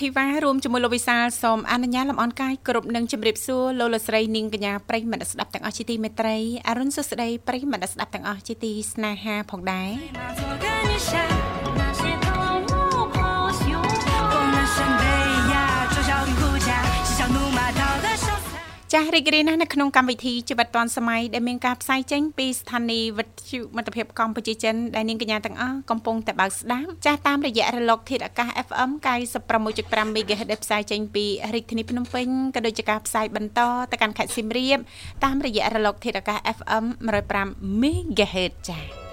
ធីវ៉ារួមជាមួយលោកវិសាលសូមអនុញ្ញាតលំអរកាយគ្រប់នឹងជម្រាបសួរលោកលស្រីនាងកញ្ញាប្រិយមិត្តស្ដាប់ទាំងអស់ជាទីមេត្រីអរុនសុស្ដីប្រិយមិត្តស្ដាប់ទាំងអស់ជាទីស្នេហាផងដែរ ចាស់រីករាយណាស់នៅក្នុងកម្មវិធីជីវិតឌွန်សម័យដែលមានការផ្សាយចេញពីស្ថានីយ៍វិទ្យុមិត្តភាពកម្ពុជាចិនដែលនាងកញ្ញាទាំងអស់កំពុងតែបើកស្ដាប់ចាស់តាមរយៈរលកធាតុអាកាស FM 96.5 MHz ដែលផ្សាយចេញពីរាជធានីភ្នំពេញក៏ដូចជាការផ្សាយបន្តទៅកាន់ខេត្តសៀមរាបតាមរយៈរលកធាតុអាកាស FM 105 MHz ចា៎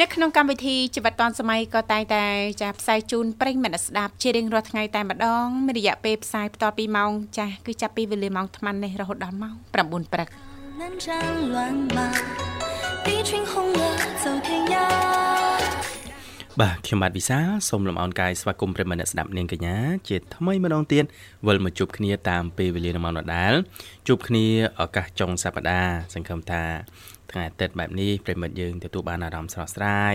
នៅក្នុងកម្មវិធីជីវិតឌွန်សម័យក៏តែងតែចាផ្សាយជូនប្រិញ្ញមិត្តស្ដាប់ជារៀងរាល់ថ្ងៃតែម្ដងមានរយៈពេលផ្សាយបន្តពីម៉ោងចាស់គឺចាប់ពីវេលាម៉ោង8:00នេះរហូតដល់ម៉ោង9ព្រឹកបាទខ្ញុំបាទវិសាសូមលំអរកាយស្វាគមន៍ប្រិមត្តអ្នកស្ដាប់នាងកញ្ញាជាថ្មីម្ដងទៀតវិលមកជួបគ្នាតាមពេលវេលានៅម៉ោងដដែលជួបគ្នាឱកាសចុងសប្ដាហ៍សង្ឃឹមថា ថ្ងៃអាទិត្យបែបនេះប្រិមិត្តយើងទទួលបានអារម្មណ៍ស្រស់ស្រាយ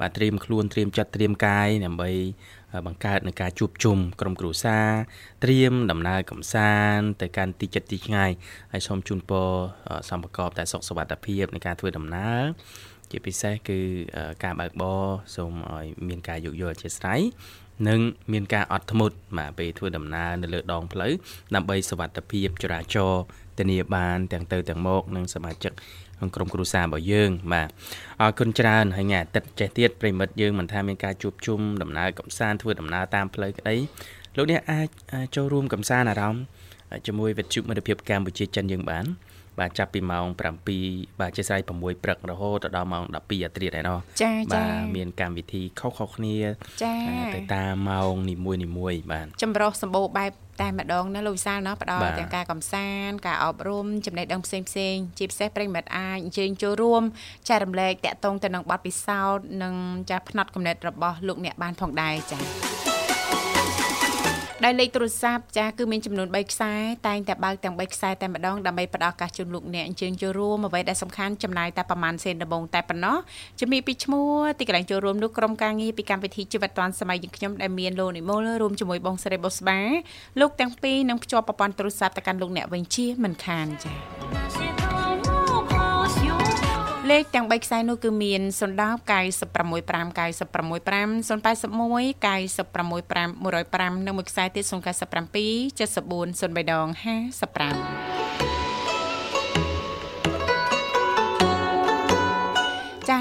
បាទត្រៀមខ្លួនត្រៀមចិត្តត្រៀមកាយដើម្បីបង្កើតនឹងការជួបជុំក្រុមគ្រួសារត្រៀមដំណើរកំសាន្តទៅកាន់ទីចិត្តទីឆ្ងាយហើយសូមជូនពរសម្បកបតែសុខសុវត្ថិភាពในការធ្វើដំណើរជាពិសេសគឺការបើកបរសូមឲ្យមានការយោគយល់អធិស្ឋាននិងមានការអត់ធ្មត់បាទពេលធ្វើដំណើរនៅលើដងផ្លូវដើម្បីសុវត្ថិភាពចរាចរណ៍ធានាបានទាំងទៅទាំងមកនិងសមាជិក ក្នុងក្រុមគ្រួសាររបស់យើងបាទអរគុណច្រើនហើយថ្ងៃអាទិត្យចេះទៀតប្រិមិត្តយើងមិនថាមានការជួបជុំដំណើរកំសាន្តធ្វើដំណើរតាមផ្លូវក្តីលោកអ្នកអាចចូលរួមកំសាន្តអារម្មណ៍ ជាមួយវិទ្យុមិត្តភាពកម្ពុជាចិនយើងបាន បាទចាប់ពីម៉ោង7បាទជាស្រ័យ6ព្រឹករហូតដល់ម៉ោង12អាត្រាដែរណោះចាចាបាទមានកម្មវិធីខុសៗគ្នាចាទៅតាមម៉ោងនីមួយនីមួយបាទចម្រោះសម្បូរបែបតែម្ដងណាលោកវិសាលណាផ្ដល់ទាំងការកំសាន្តការអប់រំចំណេះដឹងផ្សេងផ្សេងជាពិសេសប្រិមិត្តអាចអញ្ជើញចូលរួមចែករំលែកតាក់ទងទៅនឹងបទពិសោធន៍និងចាស់ផ្នែកកំណត់របស់លោកអ្នកបានផងដែរចា៎ ដែលលេខទូរស័ព្ទចាស់គឺមានចំនួន3ខ្សែតែងតែបើកទាំង3ខ្សែតែម្ដងដើម្បីផ្ដល់ឱកាសជូនលោកអ្នកអញ្ជើញចូលរួមអ្វីដែលសំខាន់ចំណាយតែប្រហែលសេនដំបងតែប៉ុណ្ណោះជំរាបពីឈ្មោះទីកន្លែងចូលរួមនោះក្រុមការងារពីកម្មវិធីជីវិតឌွန်សម័យយើងខ្ញុំដែលមានលោកនិមលរួមជាមួយបងស្រីបុស្បាលោកទាំងពីរនឹងភ្ជាប់ប្រព័ន្ធទូរស័ព្ទទៅកាន់លោកអ្នកវិញជាមិនខានចា៎ លេខទាំង3ខ្សែនោះគឺមាន010 965 965 081 965 105និងមួយខ្សែទៀត097 74 03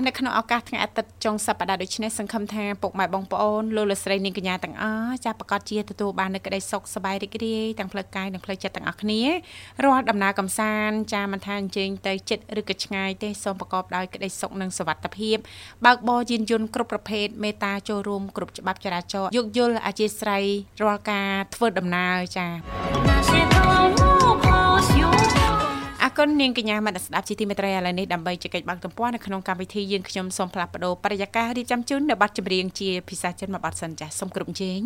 នៅក្នុងឱកាសថ្ងៃអាទិត្យចុងសប្តាហ៍ដូចនេះសង្ឃឹមថាពុកម៉ែបងប្អូនលោកលស្រីនាងកញ្ញាទាំងអស់ចាស់ប្រកាសជាទទួលបាននូវក្តីសុខសប្បាយរីករាយទាំងផ្លូវកាយនិងផ្លូវចិត្តទាំងអស់គ្នារាល់ដំណើរកំសាន្តចាស់មិនថាអញ្ជើញទៅចិត្តឬក៏ឆ្ងាយទេសូមប្រកបដោយក្តីសុខនិងសុវត្ថិភាពបើកបរយានយន្តគ្រប់ប្រភេទមេត្តាចូលរួមគ្រប់ច្បាប់ចរាចរណ៍យោគយល់អធិស្ឋ័យរាល់ការធ្វើដំណើរចា៎អរ គុណនាងកញ្ញាមនស្ដាប់ជាទីមេត្រីឥឡូវនេះដើម្បីជែកបាក់ទំព័រនៅក្នុងកម្មវិធីយើងខ្ញុំសូមផ្លាស់ប្ដូរបរិយាកាសរៀបចំជូននៅប័ណ្ណចម្រៀងជាភាសាចិនមួយប័ណ្ណសិនចាសសូមគ្រប់ជេង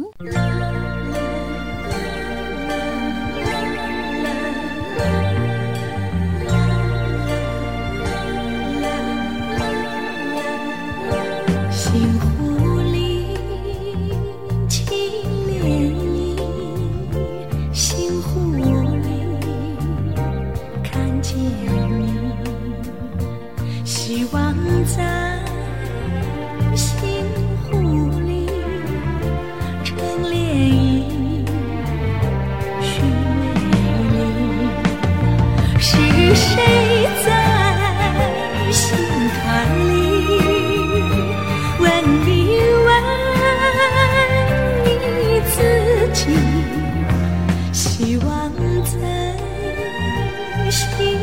she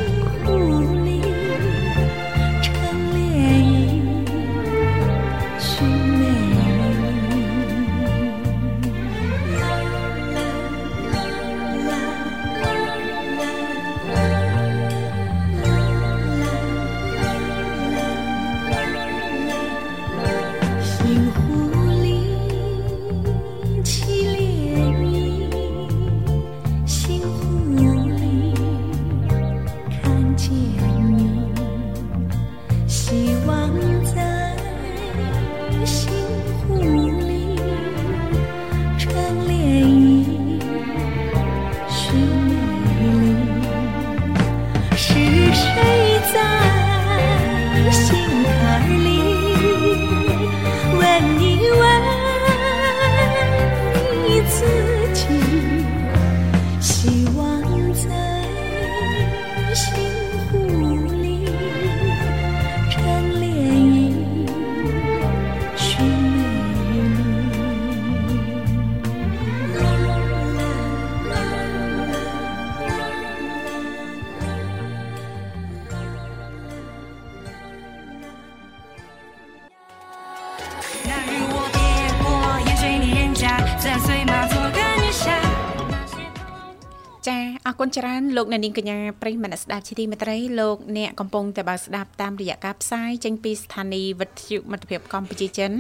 គុណច្រើនលោកអ្នកនាងកញ្ញាប្រិយមិត្តស្ដាប់ជាទីមេត្រីលោកអ្នកកំពុងតែបើស្ដាប់តាមរយៈការផ្សាយចេញពីស្ថានីយ៍វិទ្យុមិត្តភាពកម្ពុជាចិន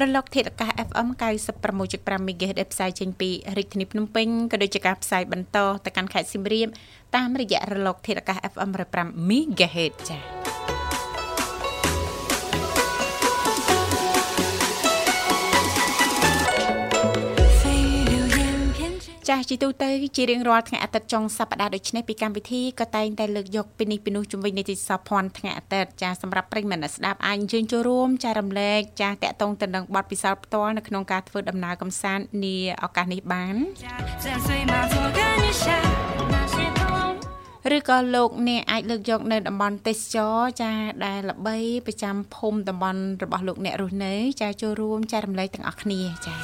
រលកធាតុអាកាស FM 96.5 MHz ដែលផ្សាយចេញពីរាជធានីភ្នំពេញក៏ដូចជាការផ្សាយបន្តទៅកាន់ខេត្តសៀមរាបតាមរយៈរលកធាតុអាកាស FM 105 MHz ចា៎ ចាស់ជីទូទៅជារៀងរាល់ថ្ងៃអាទិត្យចុងសប្តាហ៍ដូចនេះពីកម្មវិធីក៏តែងតែលើកយកពីនេះពីនោះជំវិញនីតិសភ័ណ្ឌថ្ងៃអាទិត្យចាសម្រាប់ប្រិយមិត្តស្ដាប់អាចអញ្ជើញចូលរួមចារំលែកចាតាក់ទងទៅនឹងបទពិសោធន៍ផ្ទាល់នៅក្នុងការធ្វើដំណើរកម្សាន្តនាឱកាសនេះបានឬក៏លោកអ្នកអាចលើកយកនៅតំបន់ទេសចរចាដែលល្បីប្រចាំភូមិតំបន់របស់លោកអ្នករស់នៅ ចាចូលរួមចែករំលែកទាំងអស់គ្នាចា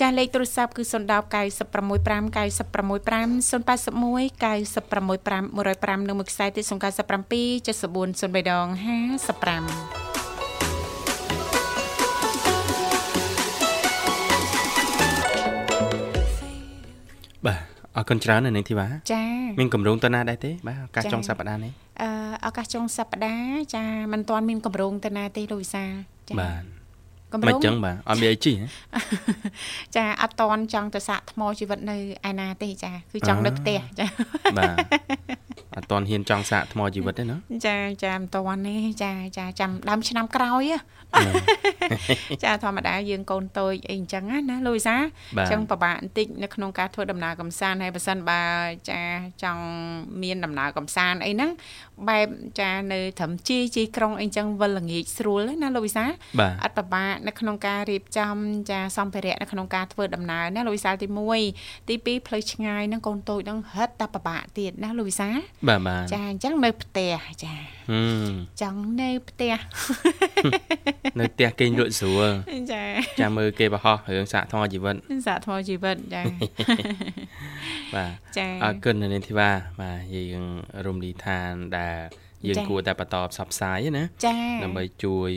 ចាស់លេខទូរស័ព្ទគឺ010 965 965 081 965 105និងមួយខ្សែទៀត097 74 03ដង55បាទអរគុណច្រើននៅនាងធីវ៉ាចាមានកម្រងទៅណាដែរទេបាទឱកាសចុងសប្តាហ៍នេះអឺឱកាសចុងសប្តាហ៍ចាមិនទាន់មានកម្រងទៅណាទេលោកវិសាចាបាទ កម្រងមិនចឹងបាទអត់មានអីជីចាអត់តន់ចង់ទៅសាកថ្មជីវិតនៅឯណាទេចា គឺចង់នៅផ្ទះចាបាទអត់តន់ហ៊ានចង់សាកថ្មជីវិតទេណាចាចាមិនតន់ទេចាចាចាំដើមឆ្នាំក្រោយចាធម្មតាយើងកូនតូចអីអញ្ចឹងណាលូយសាអញ្ចឹងពិបាកបន្តិចនៅក្នុងការធ្វើដំណើរកំសាន្តហើយបើសិនបើចាចង់មានដំណើរកំសាន្តអីហ្នឹងបែបចានៅត្រឹមជីជីក្រុងអីចឹងវិលល្ងាចស្រួលណាលោកវិសាអត់ពិបាកនៅក្នុងការរៀបចំចាសម្ភារៈនៅក្នុងការធ្វើដំណើរណាលោកវិសាទី1ទី2ផ្លូវឆ្ងាយហ្នឹងកូនតូចហ្នឹងហិតតែពិបាកទៀតណាលោកវិសាបាទបាទចាអញ្ចឹងនៅផ្ទះចាចង់នៅផ្ទះនៅផ្ទះគេងលក់ស្រួលចាចាំមើលគេបរោះរឿងសាកថ្មជីវិតសាកថ្មជីវិតចាបាទចាអរគុណនាងធីវ៉ាបាទយើងរំលីឋានដែលយើងគួរតែបន្តផ្សព្វផ្សាយណាចាដើម្បីជួយ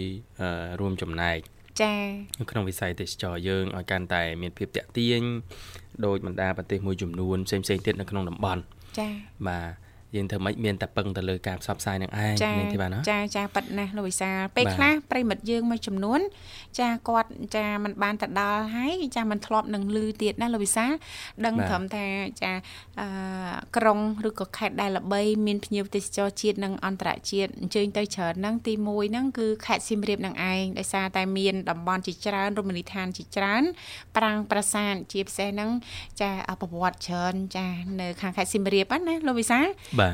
រួមចំណែកចានៅក្នុងវិស័យទេសចរយើងឲ្យកាន់តែមានភាពតាក់ទាញដោយបណ្ដាប្រទេសមួយចំនួនផ្សេងៗទៀតនៅក្នុងតំបន់ចាបាទ យើងធ្វើម៉េចមានតែពឹងទៅលើការផ្សព្វផ្សាយនឹងឯងនេះទេបាទណាចាចាប៉ិតណាស់លោកវិសាលពេលខ្លះប្រិមិត្តយើងមួយចំនួន ចាគាត់ចាมันបានទៅដល់ហើយចាมันធ្លាប់នឹងលឺទៀតណាលោកវិសាលដឹងត្រឹមថាចាអឺក្រុងឬក៏ខេត្តដែលល្បី មានភ្ញៀវទេសចរជាតិនិងអន្តរជាតិអញ្ជើញទៅច្រើនហ្នឹងទី1ហ្នឹងគឺខេត្តសៀមរាបនឹងឯងដោយសារតែមានតំបន់ជាច្រើនរមណីយដ្ឋានជាច្រើនប្រាង្គប្រាសាទជាពិសេសហ្នឹងចាប្រវត្តិច្រើនចានៅខាងខេត្តសៀមរាបណាលោកវិសាល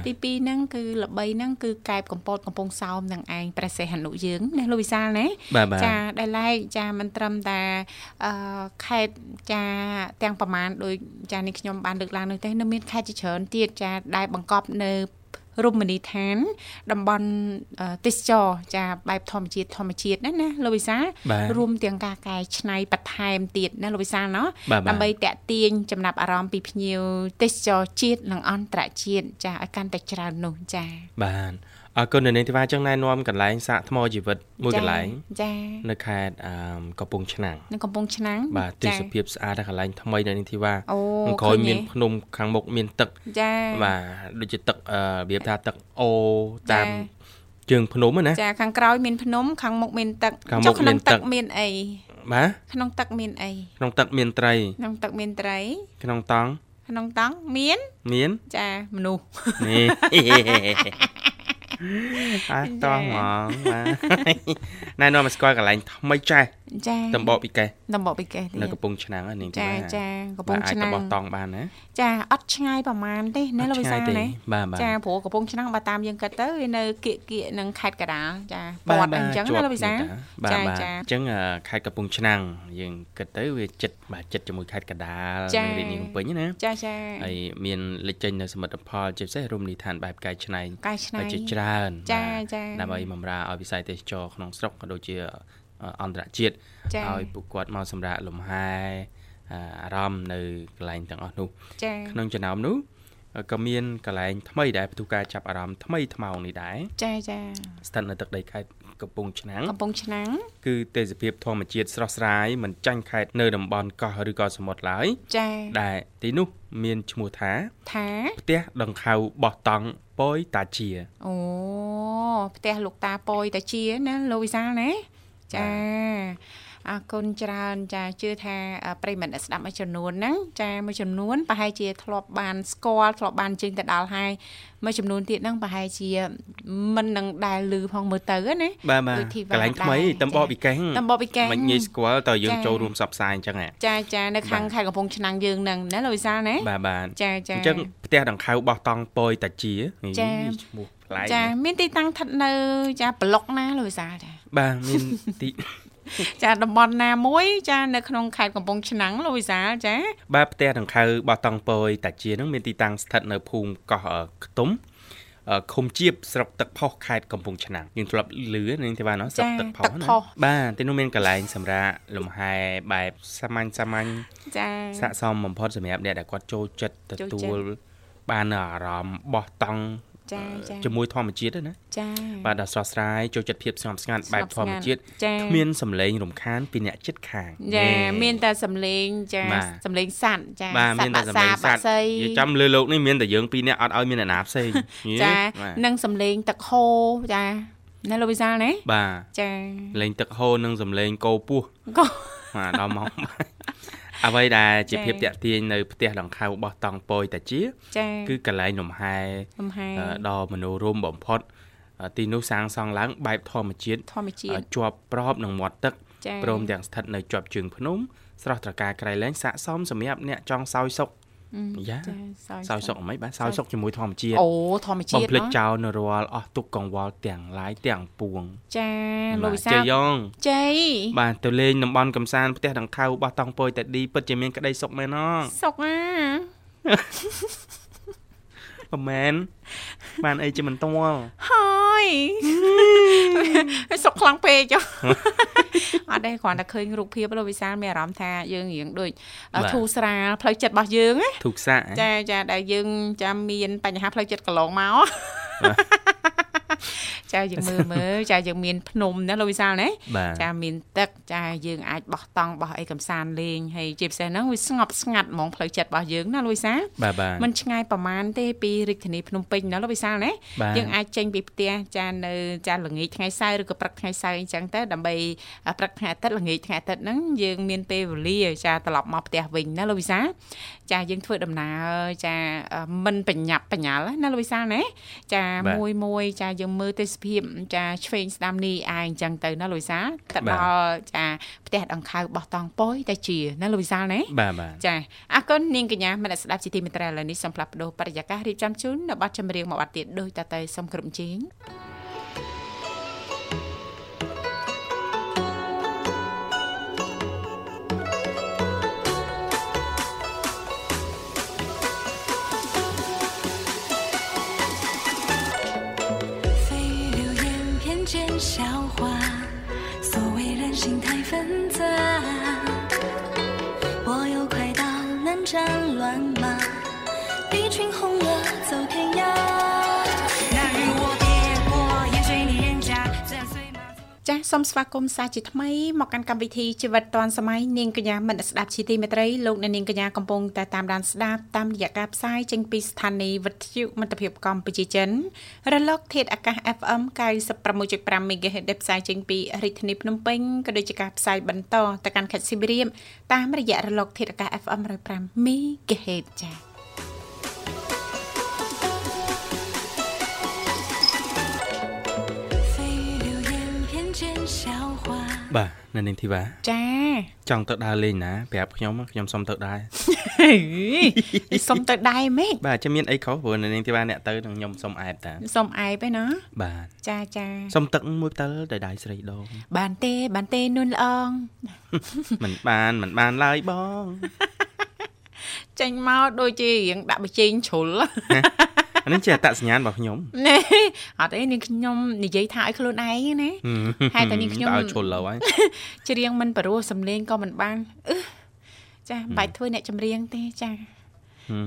ទី2ហ្នឹងគឺល្បីហ្នឹងគឺកែបកំពតកំពង់សោមនឹងឯងព្រះសេះហនុយើងណាលោកវិសាលណាចាដែលឡែកចាមិនត្រឹមតែអឺខេតចាទាំងប្រមាណដោយចានេះខ្ញុំបានលើកឡើងនោះទេនៅមានខេត្តជាច្រើនទៀតចាដែលបង្កប់នៅ រមណីយដ្ឋាន តំបន់ទេសចរចាបែបធម្មជាតិធម្មជាតិណាណាលោកវិសារួមទាំងការកែច្នៃបន្ថែមទៀតណាលោកវិសាណោះដើម្បីតាក់ទាញចំណាប់អារម្មណ៍ពីភ្ញៀវទេសចរជាតិនិងអន្តរជាតិចាឲ្យកាន់តែច្រើននោះចាបាទ អរគុណនៅនាងធីវ៉ាចឹងណែនាំកន្លែងសាកថ្មជីវិតមួយកន្លែងចានៅខេត្តអឺកំពង់ឆ្នាំងនៅកំពង់ឆ្នាំងបាទទេសភាពស្អាតកន្លែងថ្មីនៅនាងធីវ៉ាអូក្រោយមានភ្នំខាងមុខមានទឹកចាបាទដូចជាទឹករបៀបថាទឹកអូតាមជើងភ្នំណាចាខាងក្រោយមានភ្នំខាងមុខមានទឹកចុះក្នុងទឹកមានអីបាទក្នុងទឹកមានអីក្នុងទឹកមានត្រីក្នុងទឹកមានត្រី ក្នុងតង់ក្នុងតង់មាន មាន ចាមនុស្សនេះ អើតោះហ្មងបាទណែនាំមកស្គាល់កន្លែងថ្មីចាស់ចាតំបកពីកេះតំបកពីកេះនៅកំពង់ឆ្នាំងនាងចាចាកំពង់ឆ្នាំងអាចបោះតង់បានណាចាអត់ឆ្ងាយប្រហែលទេណាលោកវិសាលណាចាព្រោះកំពង់ឆ្នាំងបើតាមយើងគិតទៅវានៅគៀកគៀកនឹងខេត្តកដាលចាពាត់អញ្ចឹងណាលោកវិសាលចាចាអញ្ចឹងខេត្តកំពង់ឆ្នាំងយើងគិតទៅវាចិត្តបាទចិត្តជាមួយខេត្តកដាលនៅរាជធានីភ្នំពេញណាចាចាហើយមានលេចចេញនៅសមិទ្ធផលជាពិសេសរមណីយដ្ឋានបែបកែច្នៃកែច្នៃជាច្រើនចាចាដើម្បីបម្រើឲ្យវិស័យទេសចរក្នុងស្រុកក៏ដូចជាអន្តរជាតិឲ្យពួកគាត់មកសម្រាកលំហែអារម្មណ៍នៅកន្លែងទាំងអស់នោះក្នុងចំណោមនោះក៏មានកន្លែងថ្មីដែលផ្ទុះការចាប់អារម្មណ៍ថ្មីថ្មោងនេះដែរចាចាស្ថិតនៅទឹកដីខេត្តកំពង់ឆ្នាំងកំពង់ឆ្នាំងគឺទេសភាពធម្មជាតិស្រស់ស្រាយមិនចាញ់ខេត្តនៅតំបន់កោះឬក៏សមុទ្រឡើយចាដែលទីនោះមានឈ្មោះថាថាផ្ទះដង្ខៅបោះតង់ ពយតាជាអូផ្ទះលោកតាពយតាជាណាលោកវិសាលណាចា អរគុណច្រើនចាជឿថាប្រិមត្តស្ដាប់មួយចំនួនហ្នឹងចាមួយចំនួនប្រហែលជាធ្លាប់បានស្គាល់ធ្លាប់បានជើញទៅដល់ហើយមួយចំនួនទៀតហ្នឹងប្រហែលជាមិននឹងដែលលឺផងមើលទៅណាបាទបាទកន្លែងថ្មីតំបបពីកេងតំបបពីកេងមិនងាយស្គាល់តើយើងចូលរួមសັບផ្សាយអញ្ចឹងចាចានៅខាងខេត្តកំពង់ឆ្នាំងយើងហ្នឹងណាលោកវិសាលណាបាទបាទចាចាអញ្ចឹងផ្ទះដង្ខៅបោះតង់ពយតាជាចាឈ្មោះប្លែកចាមានទីតាំងស្ថិតនៅចាប្លុកណាលោកវិសាលចាបាទមានទី ចាតំបន់ណាមួយចានៅក្នុងខេត្តកំពង់ឆ្នាំងលោកវិសាលចា បាទផ្ទះដង្ខៅបោះតង់ពយតាជានឹងមានទីតាំងស្ថិតនៅភូមិកោះខ្ទុំឃុំជៀបស្រុកទឹកផុសខេត្តកំពង់ឆ្នាំងយើងធ្លាប់លឺនាងទេបាទណោះស្រុកទឹកផុសណាបាទទីនោះមានកន្លែងសម្រាប់លំហែបែបសាមញ្ញសាមញ្ញចាស័កសមបំផុតសម្រាប់អ្នកដែលគាត់ចូលចិត្តទទួលបានអារម្មណ៍បោះតង់ ចាចាជាមួយធម្មជាតិណាចាបាទដល់ស្រស់ស្រាយចូលចិត្តភាពស្ងប់ស្ងាត់បែបធម្មជាតិគ្មានសំឡេងរំខានពីអ្នកចិត្តខាងចាមានតែសំឡេងចាសំឡេងសัตว์ចាសត្វបាសាបាសីនិយាយចំលើលោកនេះមានតែយើងពីរនាក់អត់ឲ្យមានអ្នកណាផ្សេងចានិងសំឡេងទឹកហូរចាណាលោកវិសាលណាបាទចាលេងទឹកហូរនិងសំឡេងគោពោះគោបាទដល់មក អ្វីដែលជាភាពតាក់ទាញនៅផ្ទះដង្ខៅរបស់តង់ពយតាជាគឺកន្លែងលំហែលំហែដ៏មនោរម្យបំផុតទីនោះសាងសង់ឡើងបែបធម្មជាតិធម្មជាតិជាប់ប្របនឹងមាត់ទឹកព្រមទាំងស្ថិតនៅជាប់ជើងភ្នំស្រស់ត្រកាលក្រៃលែងស័កសមសម្រាប់អ្នកចង់សោយសុខ យ៉ាសោយសុកអីបាទសោយសុកជាមួយធម្មជាតិអូធម្មជាតិបំភ្លេចចោលនៅរាល់អស់ទុកកង្វល់ទាំងឡាយទាំងពួង ចាលោកវិសាជ័យយ៉ងជ័យបាទទៅលេងតំបន់កំសាន្តផ្ទះដង្ខៅរបស់តង់ពយតាឌីពិតជាមានក្តីសុខមែនអសុខអា ប្រមែនបានអីជាមិនតល់ហើយសុកខ្លាំងពេកចុះអត់ទេគ្រាន់តែឃើញរូបភាពលោកវិសាលមានអារម្មណ៍ថាយើងរៀងដូចធូរស្រាលផ្លូវចិត្តរបស់យើងណាធូរសាចាចាដែលយើងចាំមានបញ្ហាផ្លូវចិត្តកន្លងមក ចាយើងមើលមើលចាយើងមានភ្នំណាលោកវិសាលណាចាមានទឹកចាយើងអាចបោះតង់បោះអីកំសាន្តលេងហើយជាពិសេសហ្នឹងវាស្ងប់ស្ងាត់ហ្មងផ្លូវចិត្តរបស់យើងណាលោកវិសាលมันឆ្ងាយប្រហែលទេពីរាជធានីភ្នំពេញណាលោកវិសាលណាយើងអាចចេញពីផ្ទះចានៅចាល្ងាចថ្ងៃសៅរ៍ឬក៏ព្រឹកថ្ងៃសៅរ៍អញ្ចឹងទៅដើម្បីព្រឹកថ្ងៃអាទិត្យល្ងាចថ្ងៃអាទិត្យហ្នឹងយើងមានពេលវេលាចាត្រឡប់មកផ្ទះវិញណាលោកវិសាលចាយើងធ្វើដំណើរចាមិនបញ្ញាប់បញ្ញាល់ណាលោកវិសាលណាចាមួយមួយចាយើងមើលទេសភាពចាឆ្វេងស្ដាំនេះអាយអញ្ចឹងទៅណាលូយសាទៅដល់ចាផ្ទះដង្ខៅបោះតង់ប៉ុយតែជាណាលូយសាណាបាទបាទចាអរគុណនាងកញ្ញាមនស្ដាប់ជាទីមេត្រីឥឡូវនេះសូមផ្លាប់បដោបរិយាកាសរៀបចំជូននៅប័ណ្ណចម្រៀងមួយប័ណ្ណទៀតដោយតតែសូមគ្រប់ជេង 心太纷杂，我又快到南站乱。 សសូមស្វាគមន៍សាជាថ្មីមកកាន់កម្មវិធីជីវិតឌွန်សម័យនាងកញ្ញាមិត្តស្ដាប់ជាទីមេត្រីលោកអ្នកនាងកញ្ញាកំពុងតែតាមដានស្ដាប់តាមរយៈការផ្សាយចេញពីស្ថានីយ៍វិទ្យុមិត្តភាពកម្ពុជាចិនរលក ធាតុអាកាស FM 96.5 MHz ដែលផ្សាយចេញពីរាជធានីភ្នំពេញក៏ដូចជាការផ្សាយបន្តទៅកាន់ខេត្តសៀមរាបតាមរយៈរលកធាតុអាកាស FM 105 MHz ចា៎ នៅនាងធីវ៉ាចាចង់ទៅដើរលេងណាប្រាប់ខ្ញុំខ្ញុំសុំទៅដែរសុំទៅដែរម៉េចបាទចាំមានអីខុសព្រោះនៅនាងធីវ៉ាអ្នកទៅនឹងខ្ញុំសុំអែបតាសុំអែបឯណាបាទចាចាសុំទឹកមួយផ្តិលដោយដៃស្រីដងបានទេបានទេនួនល្អងមិនបានមិនបានឡើយបងចេញមកដូចជារៀងដាក់បជែងជ្រុល អានេះជាអត្តសញ្ញាណរបស់ខ្ញុំណែអត់អីនាងខ្ញុំនិយាយថាឲ្យខ្លួនឯងណាហេតុតែនាងខ្ញុំទៅឲ្យជុលលើហើយច្រៀងមិនព្រោះសំលេងក៏មិនបានអឺចាមិនបាច់ធ្វើអ្នកចម្រៀងទេចា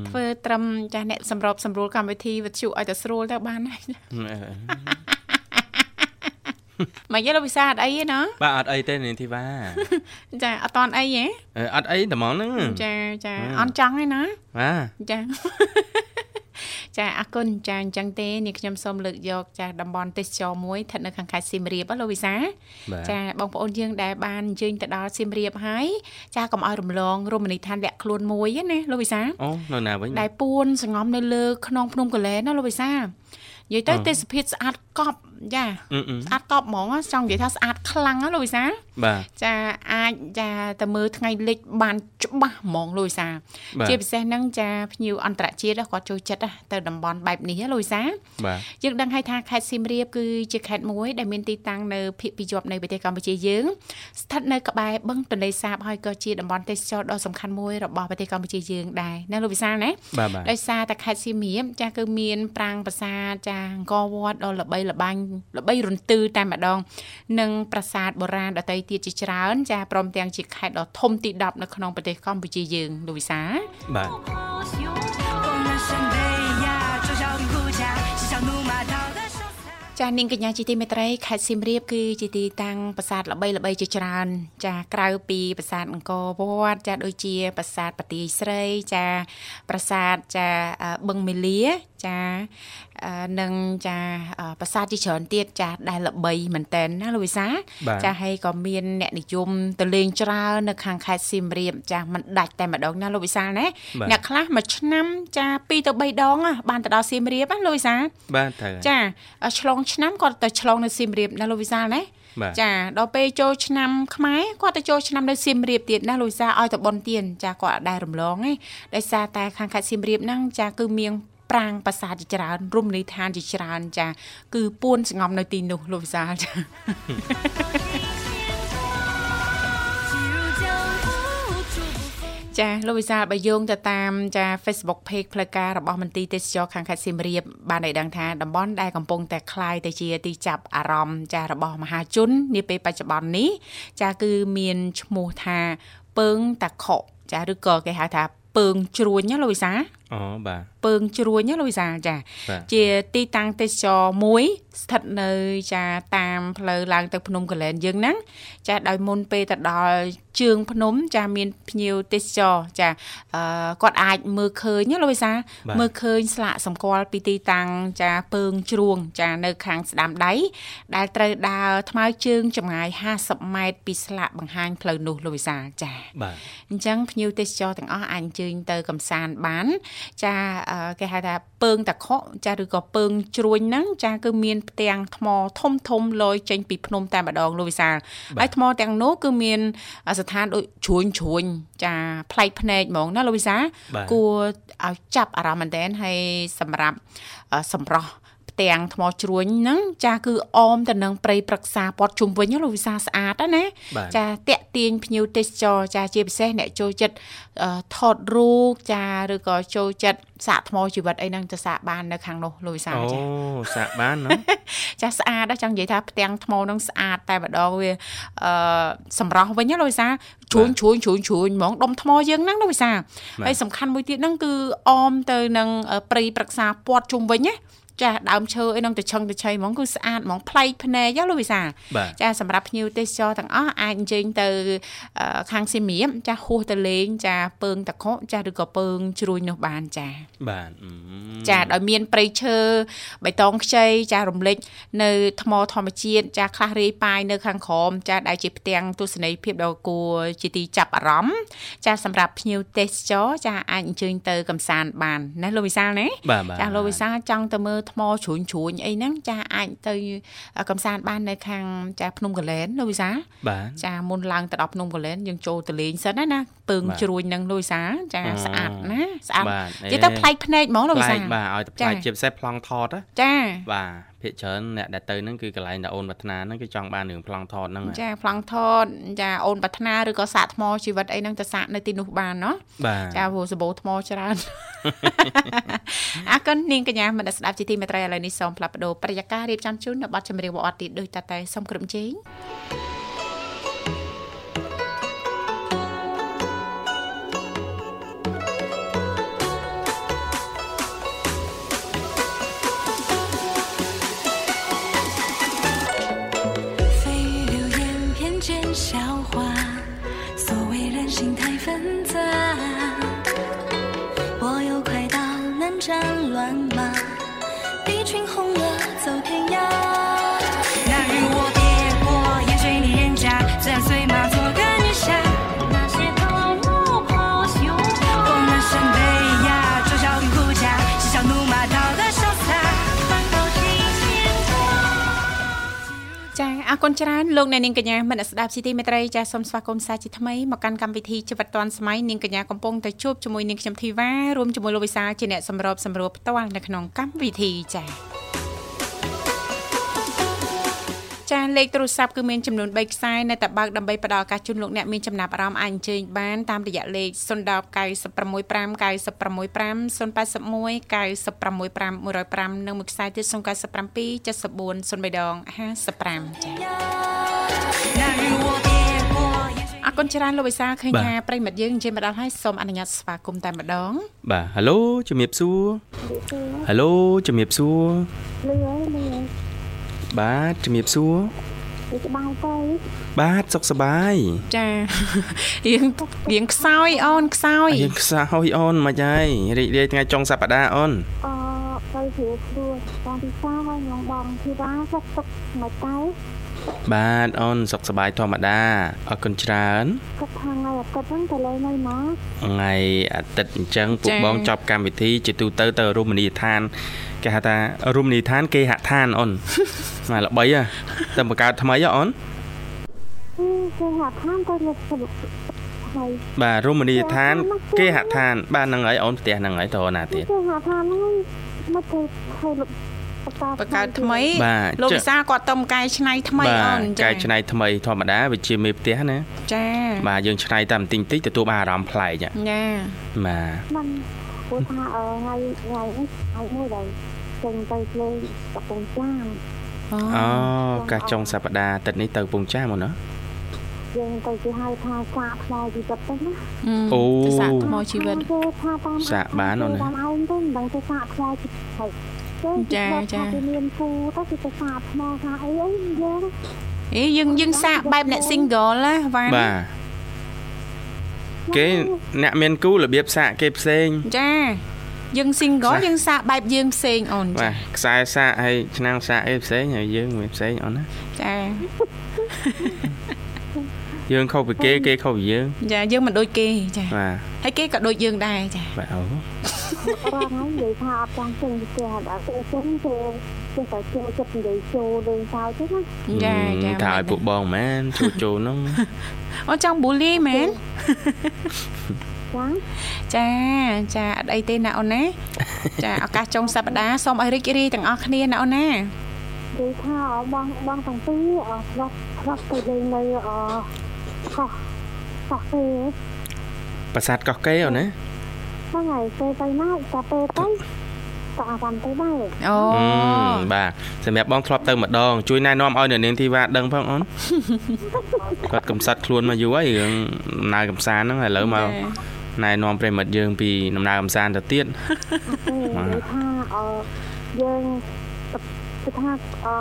ធ្វើត្រឹមចាអ្នកសម្របសម្រួលកម្មវិធីវិទ្យុឲ្យតែស្រួលទៅបានហើយមកយកលោកវិសាអត់អីទេណាបាទអត់អីទេនាងធីវ៉ាចាអត់តន់អីហ៎អឺអត់អីតែហ្មងហ្នឹងចាចាហឹមអន់ចង់ទេណាបាទចា ចាអរគុណចាអញ្ចឹងទេនាងខ្ញុំសូមលើកយកចាតំបន់ទេសចរមួយស្ថិតនៅខាងខេត្តសៀមរាបហ៎លោកវិសាបាទចាបងប្អូនយើងដែលបានអញ្ជើញទៅដល់សៀមរាបហើយចាកុំឲ្យរំលងរមណីយដ្ឋានលាក់ខ្លួនមួយហ្នឹងណាលោកវិសាអូនៅណាវិញដែលពួនសងំនៅលើខ្នងភ្នំកលែនណាលោកវិសានិយាយទៅអឺទេសភាពស្អាតកប់ ចាអឺអឺស្អាតកប់ហ្មងចង់និយាយថាស្អាតខ្លាំងណាលោកវិសាបាទចាអាចចាទៅមើលថ្ងៃលិចបានច្បាស់ហ្មងលោកវិសាបាទជាពិសេសហ្នឹងចាភ្ញៀវអន្តរជាតិគាត់ចូលចិត្តណាទៅតំបន់បែបនេះណាលោកវិសាបាទយើងដឹងហើយថាខេត្តសៀមរាបគឺជាខេត្តមួយដែលមានទីតាំងនៅភាគពីជាប់នៃប្រទេសកម្ពុជាយើងស្ថិតនៅក្បែរបឹងទន្លេសាបហើយក៏ជាតំបន់ទេសចរណ៍ដ៏សំខាន់មួយរបស់ប្រទេសកម្ពុជាយើងដែរណាលោកវិសាលណាបាទបាទដោយសារតែខេត្តសៀមរាបចាស់គឺមានប្រាង្គប្រាសាទចាអង្គរវត្តដ៏ល្បីល្បាញល្បីរន្ទឺតែម្ដងនិងប្រាសាទបុរាណដតីទៀតជាច្រើន ចាព្រមទាំងជាខេត្តដ៏ធំទី10នៅក្នុងប្រទេសកម្ពុជាយើងលោកវិសាបាទចានាងកញ្ញាជាទីមេត្រីខេត្តសៀមរាបគឺជាទីតាំងប្រាសាទល្បីល្បីជាច្រើន ចាក្រៅពីប្រាសាទអង្គរវត្តចាដូចជាប្រាសាទបទាយស្រី ចាប្រាសាទចាបឹងមេលា ចាអឺនិងចាអឺប្រាសាទជាច្រើនទៀតចាដែលល្បីមែនតើណាលោកវិសាបាទចាហើយក៏មានអ្នកនិយមទៅលេងច្រើននៅខាងខេត្តសៀមរាបចាមិនដាច់តែម្ដងណាលោកវិសាណាបាទអ្នកខ្លះមួយឆ្នាំចា2ទៅ3ដងណាបានទៅដល់សៀមរាបណាលោកវិសាបាទត្រូវហើយចាឆ្លងឆ្នាំគាត់ទៅឆ្លងនៅសៀមរាបណាលោកវិសាលណាបាទចាដល់ពេលចូលឆ្នាំខ្មែរគាត់ទៅចូលឆ្នាំនៅសៀមរាបទៀតណាលោកវិសាលឲ្យទៅបនទៀនចាគាត់អត់ដែររំលងទេដោយសារតែខាងខេត្តសៀមរាបហ្នឹងចាគឺមាន ប្រាង្គប្រាសាទជាច្រើនរមណីយដ្ឋានជាច្រើនចា គឺពួនស្ងំនៅទីនោះលោកវិសាលចាចាលោកវិសាលបើយោងទៅតាមចា Facebook page ផ្លូវការរបស់មន្ទីរទេសចរខាងខេត្តសៀមរាបបានឲ្យដឹងថាតំបន់ដែលកំពុងតែคลายទៅជាទីចាប់អារម្មណ៍ចារបស់មហាជននាពេលបច្ចុប្បន្ននេះចាគឺមានឈ្មោះថាពើងតាខកចាឬក៏គេហៅថាពើងជ្រួញណាលោកវិសា អូបាទពើងជ្រួញណាលោកវិសាលចាបាទជាទីតាំងទេសចរមួយស្ថិតនៅចាតាមផ្លូវឡើងទៅភ្នំកលែនយើងហ្នឹងចាដោយមុនពេលទៅដល់ជើងភ្នំចាមានភ្ញៀវទេសចរចាអឺគាត់អាចមើលឃើញណាលោកវិសាបាទមើលឃើញស្លាកសម្គាល់ពីទីតាំងចាពើងជ្រួងចានៅខាងស្ដាំដៃដែលត្រូវដើរថ្មើរជើងចម្ងាយ50ម៉ែត្រពីស្លាកបង្ហាញផ្លូវនោះលោកវិសាចាបាទអញ្ចឹងភ្ញៀវទេសចរទាំងអស់អាចអញ្ជើញទៅកំសាន្តបានចាអឺគេហៅថាពើងតាខុចាឬក៏ពើងជ្រួញហ្នឹងចាគឺមានផ្ទាំងថ្មធំធំលយចេញពីភ្នំតែម្ដងលោកវិសាលហើយថ្មទាំងនោះគឺមានស្ថានដូចជ្រួញជ្រួញចាប្លែកភ្នែកហ្មងណាលោកវិសាលបាទគួរឲ្យចាប់អារម្មណ៍មែនទែនហើយសម្រាប់អឺសម្រស់ ផ្ទាំងថ្មជ្រួញហ្នឹងចាគឺអមទៅនឹងព្រៃព្រឹក្សាព័ទ្ធជុំវិញណាលោកវិសាលស្អាតណាបាទចាតាក់ទាញភ្ញៀវទេសចរចាជាពិសេសអ្នកចូលចិត្តអឺថតរូបចាឬក៏ចូលចិត្តសាកថ្មជីវិតអីហ្នឹងទៅសាកបាននៅខាងនោះលោកវិសាលអូចាសាកបានណ៎ចាស្អាតណាស់ចង់និយាយថាផ្ទាំងថ្មហ្នឹងស្អាតតែម្ដងវាអឺសម្រស់វិញណាលោកវិសាលជ្រួញជ្រួញជ្រួញជ្រួញហ្មងដុំថ្មយើងហ្នឹងលោកវិសាលបាទហើយសំខាន់មួយទៀតហ្នឹងគឺអមទៅនឹងអឺព្រៃប្រឹក្សាព័ទ្ធជុំវិញណា ចាដើមឈើអីហ្នឹងទៅឆឹងទៅឆៃហ្មងគឺស្អាតហ្មងប្លែកភ្នែកណាលោកវិសាលបាទចាសម្រាប់ភ្ញៀវទេសចរទាំងអស់អាចអញ្ជើញទៅអឺខាងសៀមរាបចាហួសទៅលេងចាពើងតកុចាឬក៏ពើងជ្រួញនោះបានចាបាទអឺចាដោយមានព្រៃឈើបៃតងខ្ចីចារំលេចនៅថ្មធម្មជាតិចាខ្លះរាយប៉ាយនៅខាងក្រោមចាដែលជាផ្ទាំងទស្សនីយភាពដ៏គួរជាទីចាប់អារម្មណ៍ចាសម្រាប់ភ្ញៀវទេសចរចាអាចអញ្ជើញទៅកំសាន្តបានណាលោកវិសាលណាបាទបាទចាលោកវិសាលចង់ទៅមើលថ្មជ្រួញជ្រួញអីហ្នឹងចាអាចទៅកំសាន្តបាននៅខាងចាភ្នំកលែនលោកវិសាលបាទចាមុនឡើងទៅដល់ភ្នំកលែនយើងចូលទៅលេងសិនណាណាពើងបាទជ្រួញហ្នឹងលោកវិសាលចាអឺស្អាតណាស្អាតបាទនិយាយទៅអេប្លែកភ្នែកហ្មងលោកវិប្លែសាកលបាទឲ្យតែចាប្លែកជាពិសេសប្លង់ថតណាចាបាទ ភាគច្រើនអ្នកដែលទៅហ្នឹងគឺកន្លែងដែលអូនប្រាថ្នាហ្នឹងគឺចង់បានរឿងប្លង់ថតហ្នឹងចាប្លង់ថតចាអូនប្រាថ្នាឬក៏សាកថ្មជីវិតអីហ្នឹងទៅសាកនៅទីនោះបានណោះបាទចាព្រោះសបោថ្មច្រើនអរគុណនាងកញ្ញាមនស្សស្ដាប់ជាទីមេត្រីឥឡូវនេះសូមផ្លាប់បដោប្រយាកររៀបចំជូននៅប័ណ្ណចម្រៀងបអត់ទៀតដូចតតែសូមគ្រប់ជេង蜚笑话，所谓人心太纷杂。我又快到南站 អរគុណច្រើនលោកអ្នកនាងកញ្ញាមនស្សស្ដាប់ជាទីមេត្រីចាសូមស្វាគមន៍សាជាថ្មីមកកាន់កម្មវិធីជីវិតឌွန်សម័យនាងកញ្ញាកំពុងតែជួបជាមួយនាងខ្ញុំធីវ៉ារួមជាមួយលោកវិសាលជាអ្នកសម្របសម្រួលផ្ទាល់នៅក្នុងកម្មវិធីចា ចាស់លេខទូរស័ព្ទគឺមានចំនួន3ខ្សែនៅតែបើកដើម្បីផ្ដល់ឱកាសជូនលោកអ្នកមានចំណាប់អារម្មណ៍អាចអញ្ជើញបានតាមរយៈលេខ010 965 965 081 965 105និងមួយខ្សែទៀត097 74 03ដង55ចា៎អរគុណច្រើនលោកវិសាឃើញថាប្រិមិត្តយើងនិយាយមកដល់ហើយសូមអនុញ្ញាតស្វាគមន៍តែម្ដង បាទហេឡូជំរាបសួរហេឡូជំរាបសួរលឺហើយលឺ បាទជំរាបសួរវាច្បាស់ទៅបាទសុខសប្បាយចារៀងរៀងខ្សោយអូនខ្សោយយើងខ្សោយអូនមិនហើយរីករាយថ្ងៃចុងសប្តាហ៍អូនអឺទៅជ្រាបសួរបងពិសាហើយញងបងធីវ៉ាសុខទុក្ខមិនទៅ បាទអូនសុខសប្បាយធម្មតាអរគុណច្រើនគាត់ថាថ្ងៃអាទិត្យហ្នឹងទៅលេងនៅណាថ្ងៃអាទិត្យអញ្ចឹងពួកចា៎បងចប់កម្មវិធីជាទូទៅទៅរមណីយដ្ឋានគេហៅថារមណីយដ្ឋានគេហដ្ឋានអូនមកល្បីហ៎តែបង្កើតថ្មីហ៎អូនអឺគេហាក់ថាទៅលើសុខហើយបាទរមណីយដ្ឋាន គេហដ្ឋាន បាទហ្នឹងហើយអូនផ្ទះហ្នឹងហើយតើណាទៀតគេហាក់ថាហ្នឹងមកទៅហើយលោក បង្កើតថ្មីបាទលោកចា៎វិសាលគាត់ទៅកែច្នៃថ្មីបាអូទនកែច្នៃថ្មីធម្មតាវាជាមេផ្ទះណាចាបាទយើងច្នៃតែបន្តិចបន្តិចទទួលបានអារម្មណ៍ប្លែកហ៎ចាបាទมันព្រោះថាអឺថ្ងៃថ្ងៃនេះថ្ងៃមួយដែលចេញទៅលេងកំពង់ចាមអូអូកាសចុងសប្តាហ៍អាទិត្យនេះទៅកំពង់ចាមអូនណាយើងទៅគេហៅថាសាកថ្មជីវិតទៅណាអូទៅសាកថ្មជីវិតគេថាតាមសាកបានអូនណាតាមឯងទៅមិនដឹងទៅសាកថ្មជីវិត ហើយគេចាចាគេមានគូទៅគេទៅសាកថ្មថាអីអីយើងអេយើងយើងសាកបែបអ្នក single ណាវ៉ាបាទគេអ្នកមានគូរបៀបសាកគេផ្សេងចាយើង single ខ្លះយើងសាកបែបយើងផ្សេងអូនបាចាទខ្សែសាកហើយឆ្នាំងសាកអីផ្សេងហើយយើងវាផ្សេងអូនណាចាយើងខុសពីគេគេខុសពីយើងចាយើងមិនដូចគេចាបាទហើយគេក៏ដូចយើងដែរចាបាទអូ រងហើយនិយាយថាអត់ចង់ចេញពីផ្ទះដល់គេចេញគេគេតែចូលចិត្តនិយាយចូលលេងសើចទេណាចាចាថាឲ្យពួកបងមែនចូលចូលហ្នឹងអូនចង់ bully មែនចាចាចាអត់អីទេណាអូនណាចាឱកាសចុងសប្តាហ៍សូមឲ្យរីករាយទាំងអស់គ្នាណាអូនណានិយាយថាបងបងទាំងពីរអត់ធ្លាប់ធ្លាប់ទៅលេងនៅអកោះកោះគេប្រាសាទកោះកេអូនណា ហ្នឹងហើយពេលទៅណាតែពេលទៅក៏អារម្មណ៍ទៅដែរអូអឺបាទសម្រាប់បងធ្លាប់ទៅម្ដងជួយណែនាំឲ្យនៅនាងធីវ៉ាដឹងផងអូនគាត់កំសត់ខ្លួនមកយូរហើយរឿងដំណើរកំសាន្តហ្នឹងឥឡូវមកណែនាំប្រិមិត្តយើងពីដំណើរកំសាន្តទៅទៀតទេនិយាយថាអឺយើងគឺថាអឺ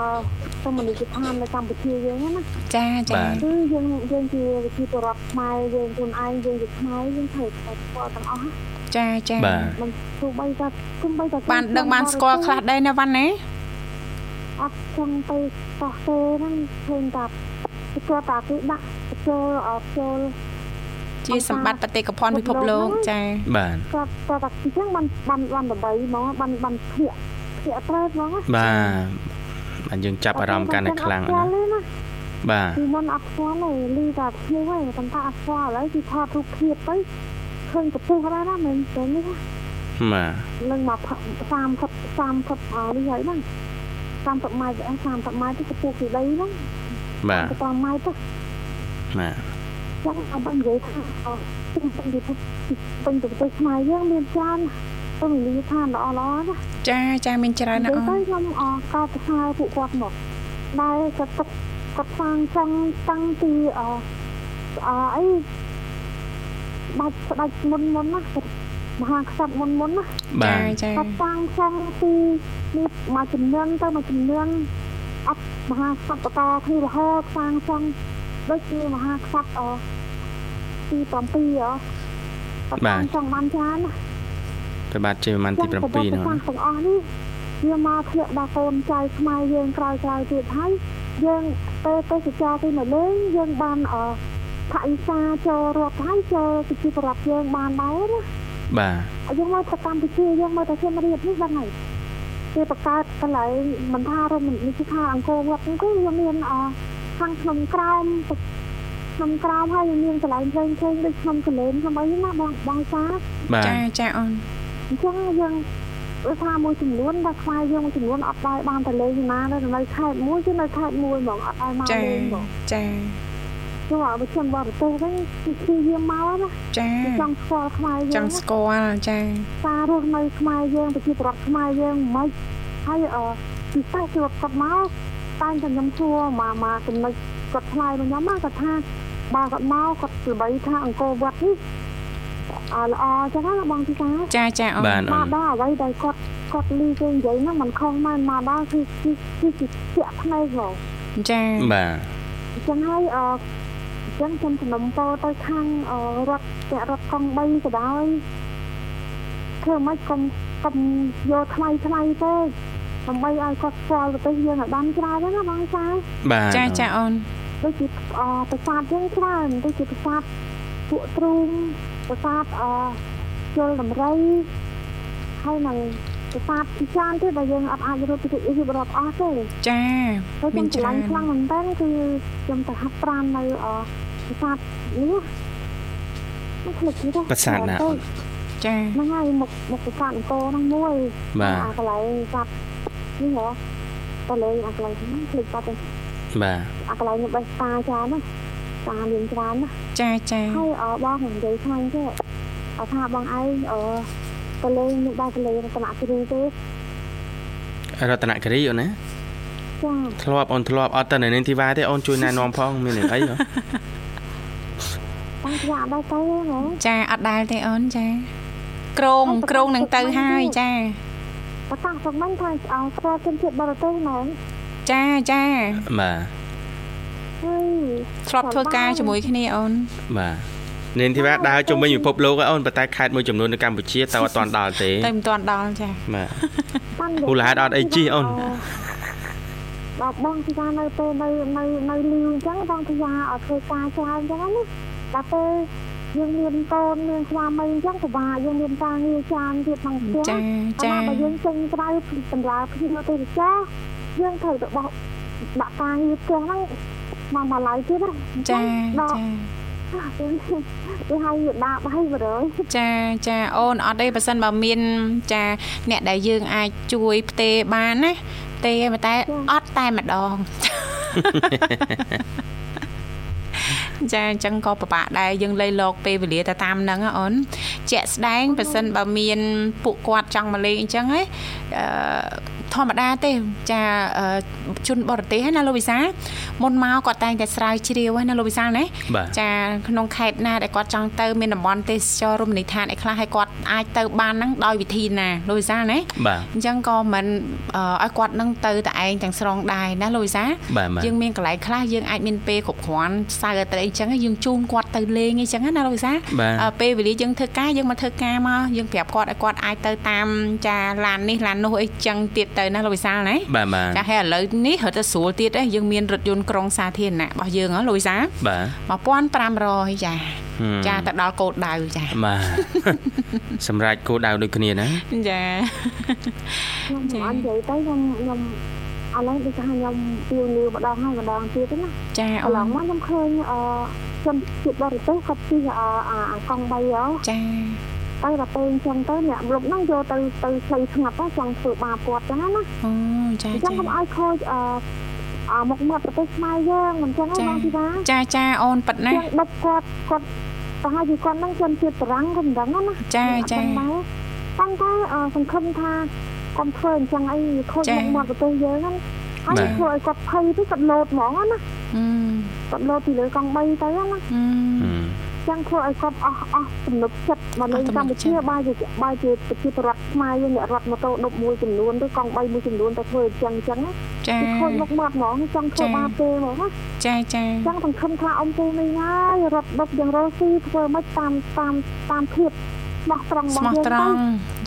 សមនិកថានៅកម្ពុជាយើងណាចាចាបាទគឺយើងយើងជាវិធីបរិបទខ្មែរយើងខ្លួនឯងយើងជាខ្មែរយើងត្រូវតែស្គាល់ទាំងអស់ណាចាចាបាទមិនទោះបីថាទោះបីថាបានដឹងបានស្គាល់ខ្លះដែរណាវ៉ាន់ណាអត់ចង់ទៅកោះទេហ្នឹងឃើញតែគាត់តែគេដាក់ចូលអត់ចូលជាសម្បត្តិបេតិកភណ្ឌពិភពលោកចាបាទគាត់គាត់តែអញ្ចឹងបានបានបាន8ហ្មងបានបានភៀកភជាត្រូវហ្មងណាបាទ បាទយើងចាប់អារម្មណ៍កាន់តែខ្លាំងណាស់ណាបាទពីមុនអត់ស្គាល់ទេលីតែឈ្មោះហ្នឹងប៉ុន្តែអត់ស្គាល់ឥឡូវគឺថតរូបភាពទៅឃើញប្រពុះដែរណាមិនទេនេះណាបាទនឹងមក30 30អឺនេះហើយហ្នឹង30ម៉ែត្រ30ម៉ែត្រទៅប្រពុះពីដីហ្នឹងបាទ30ម៉ែត្រទៅបាទចឹងអត់បាននិយាយថាអឺពេញពេញទៅពេញទៅប្រទេសខ្មែរយើងមានច្រើន ទៅលីថាល្អល្អណាចាចាមានច្រើនណាស់និអូយាយទៅនខ្ញុំអកោតប្រសើរពួកគាត់មកដែលគាត់ទុកគាត់សាងចឹងតាំងពីអអអីបាច់ស្ដាច់មុនមុនណាគាត់មហាក្សត្រមុនមុនណាបាទចាគាត់សាងចឹងពីនេះមកចំនួនទៅមកចំនួនអត់មហាក្សត្របន្តគ្នារហូតសាងចឹងដូចជាមហាក្សត្រអទី7អគាត់សាងចឹងបានច្រើនណា ទៅបាទជាប្រហែលទី7ចឹងនោះប្រវត្តិសាស្ត្រទាំងអស់នេះវាមកធ្លាក់ដល់កូនចៅខ្មែរយើងក្រោយក្រោយទៀតហើយយើងទៅទៅសិក្សាទីមកលេងយើងបានអថៃសាចូលរាប់ហើយចូលប្រជាប្រដ្ឋយើងបានដែរណាបាទហើយយើងមកទៅកម្ពុជាយើងមកទៅសៀមរាបនេះបានហើយគេបង្កើតកន្លែងមិនថារមណីយដ្ឋានអង្គរវត្តហ្នឹងគឺវាមានអខាងក្នុងក្រោមក្នុងក្រោមហើយមានកន្លែងផ្សេងផ្សេងដូចក្នុងកលែនក្នុងអីណាបងបងសាបាទចាចាអូន អញ្ចឹងយើងដូចថាមួយចំនួនដែលខ្វាយយើងមួយចំនួនអត់ដែរបានទៅលេងណានៅនៅខេត្តមួយគឺនៅខេត្តមួយហ្មងអត់ដែរមកចាលេងហ្មងចាព្រោះបើខ្ញុំបរទេសវិញគឺគឺយើងមកណាចាគឺចង់ស្គាល់ខ្មែរយើងចង់ស្គាល់ចាសាររស់នៅខ្មែរយើងប្រជាប្រដ្ឋខ្មែរយើងមិនហើយអឺពិសេសគឺគាត់មកតែងតែខ្ញុំសួរមកមកចំណុចគាត់ឆ្លើយមកខ្ញុំណាគាត់ថាបើគាត់មកគាត់ល្បីថាអង្គរវត្តនេះអឺ ល្អចឹងណាបងទីតាចាចាអូនបាទអូមកនដល់អ្វីដែលគាត់គាត់លីគេនិយាយហ្នឹងมันខុសមែនមកដល់គឺគឺគឺជាជាក់ភ្នែកហ្មងចាបាទអញ្ចឹងហើយអឺអញ្ចឹងខ្ញុំសំណុំពរទៅខាងអឺរដ្ឋពាក់រដ្ឋកង់3ក៏ដោយធ្វើម៉េចកុំកុំយកថ្លៃថ្លៃទេដើម្បីឲ្យគាត់ស្គាល់ប្រទេសយើងឲ្យបានច្រើនណាបងចាបាទចាចាអូនដូចជាអប្រាសាទយើងច្រើនដូចជាប្រាសាទពួកទ្រូង ប្រាសាទអជលដំរីហើយនឹងប្រាសាទជាច្រើនទៀតដែលយើងអត់អាចរត់ទៅរៀបរាប់អស់ទេចាហើយមាខ្ញុំនឆ្លាញ់ច្រើនខ្លាំងមែនតើគឺខ្ញុំទៅហាត់ប្រាណនៅអប្រាសាទនេះមិនភ្លេចទេប្រាសាទណាអូនចាហ្នឹងហើយមុខមុខប្រាសាទអង្គរហ្នឹងមួយបាទអាកន្លែងប្រាសាទនេះហ៎តលេងអាកន្លែងហ្នឹងភ្លេចបាត់ទៅបាទអាកន្លែងនេះបេះតាច្រើនណា តាមានច្រើនណាចាចាហើយអបងនិយាយខ្លាំងទេអថាបងឯងអតលេងនេះដែរតលេងរតនគិរីទេរតនគិរីអូនណាចាធ្លាប់អូនធ្លាប់អត់ទៅនៅនាងធីវ៉ាទេអូនជួយណែនាំផងមានរឿងអីហ៎តាំងពីអត់ដែរទៅហ៎ចាអត់ដែលទេអូនចាក្រងក្រងនឹងទៅហើយចាបើតាំងស្រុកមិនថាអស្គាល់ជនជាតិបរទេសហ្មងចាចាបាទហើយ ធ្លាប់ធ្វើការជាមួយគ្នាអូនបាទនាងធីវ៉ាដើរជុំវិញពិភពលោកហើយអូនប៉ុន្តែខេត្តមួយចំនួននៅកម្ពុជាតើអត់ទាន់ដល់ទេទៅមិនទាន់ដល់ចាបាទតាំងមូលហេតុអត់អីជិះអូនដល់បងទីថានៅពេលនៅនៅនៅលីវអញ្ចឹងបងទីថាអត់ធ្វើការច្រើនអញ្ចឹងណាដល់ពេលយើងមានកូនមានស្វាមីអញ្ចឹងពិបាកយើងមានការងារច្រើនទៀតក្នុងផ្ទះចាចាអាបើយើងចេញក្រៅសម្រាប់ភ្ញៀវទេសចរយើងត្រូវទៅបោះដាក់ការងារផ្ទះហ្នឹង មកមកឡើយទៀតណាចាដកចាគេហៅវាដាក់ហើយបរើយចាចាអូនអត់ទេប៉ះសិនបើមានចាអ្នកដែលយើងអាចជួយផ្ទេរបានណាផ្ទេរប៉ុន្តែអត់តែម្ដងចាអញ្ចឹងក៏ពិបាកដែរយើងលៃលោកពេលវេលាទៅតាមហ្នឹងណាអូនជាក់ស្ដែងប៉ះសិនបើមានពួកគាត់ចង់មកលេងអញ្ចឹងហ៎អឺ ធម្មតាទេចាអឺជនបរទេសហ្នឹងណាលោកវិសាលមុនមកគាត់តែងតែស្រាវជ្រាវហ្នឹងណាលោកវិសាលណាបាទចាក្នុងខេត្តណាដែលគាត់ចង់ទៅមានតំបន់ទេសចររមណីយដ្ឋានអីខ្លះឲ្យគាត់អាចទៅបានហ្នឹងដោយវិធីណាលោកវិសាលណាបាទអញ្ចឹងក៏មិនអឺឲ្យគាត់នឹងទៅតែឯងទាំងស្រុងដែរណាលោកវិសាលបាទបាទយើងមានកន្លែងខ្លះយើងអាចមានពេលគ្រប់គ្រាន់សៅរ៍អាត្រីអញ្ចឹងយើងជូនគាត់ទៅលេងអីចឹងណាលោកវិសាលបាទអឺពេលវេលាយើងធ្វើការយើងមកធ្វើការមកយើងប្រាប់គាត់ឲ្យគាត់អាចទៅតាមចាឡាននេះឡាននោះអីចឹងទៀតទៅណាលោកវិសាលណាបាទបាទចាហើយឥឡូវនេះរត់ទៅស្រួលទៀតឯងយើងមានរថយន្តក្រុងសាធារណៈរបស់យើងហ៎លោកវិសាលបាទ1500ចាហចាទៅដល់គោលដៅចាបាទសម្រាប់គោលដៅដូចគ្នាណាចាខ្ញុំចា៎អត់និយាយទៅខ្ញុំខ្ញុំឥឡូវដូចថាខ្ញុំពីវលាម្ដងហើយម្ដងទៀតណាចាកអូន្លងនមកខ្ញុំឃើញអឺជនជាតិបរទេសគាត់ជិះអអាអាកង់3ហ៎ចា ទៅដល់ពេលអញ្ចឹងទៅអ្នកលុបហ្នឹងយកទៅទៅផ្លូវស្ងាត់ទៅចង់ធ្វើបាបគាត់ចឹងណាអូចាអញ្ចឹងចាខ្ញុំឲ្យខូចអឺអាមុខមាត់ប្រទេសខ្មែរយើងមិនចឹងទេចា៎បងធីតាចាចាអូនប៉ិតណាចឹងដុបគាត់គាត់ប្រហែលជាគាត់ហ្នឹងជនជាតិបារាំងក៏មិនដឹងណាណាចាចាប៉ុន្តែប៉ុន្តែអឺសង្ឃឹមថាកុំធ្វើអញ្ចឹងអីខូចចា៎មុខមាត់ប្រទេសយើងហ្នឹងហើយបាទធ្វើឲ្យគាត់ភ័យទៅគាត់លោតហ្មងណាអឺគាត់លោតពីលើកង់3ទៅណាអឺ ចឹងធ្វើឲ្យគាត់អស់អស់ទំនុកចិត្តមកលេងអស់ទំនុកកម្ពុជាចិត្តបើជាបើជាប្រជាពលរដ្ឋខ្មែរយើងអ្នករត់ម៉ូតូដប់មួយចំនួនឬកង់3មួយចំនួនទៅធ្វើអញ្ចឹងអញ្ចឹងណាចាគឺខូចមុខមាត់ហ្មងចង់ធ្វើចា៎បាបទេហ្មងណាចាចាចឹងសង្ឃឹមថាអ៊ំពូមីងហើយរត់ដប់យ៉ាងរស់ស៊ីធ្វើមិនតាមតាមតាមភាពស្មោះត្រង់របស់ស្មោះយើងត្រង់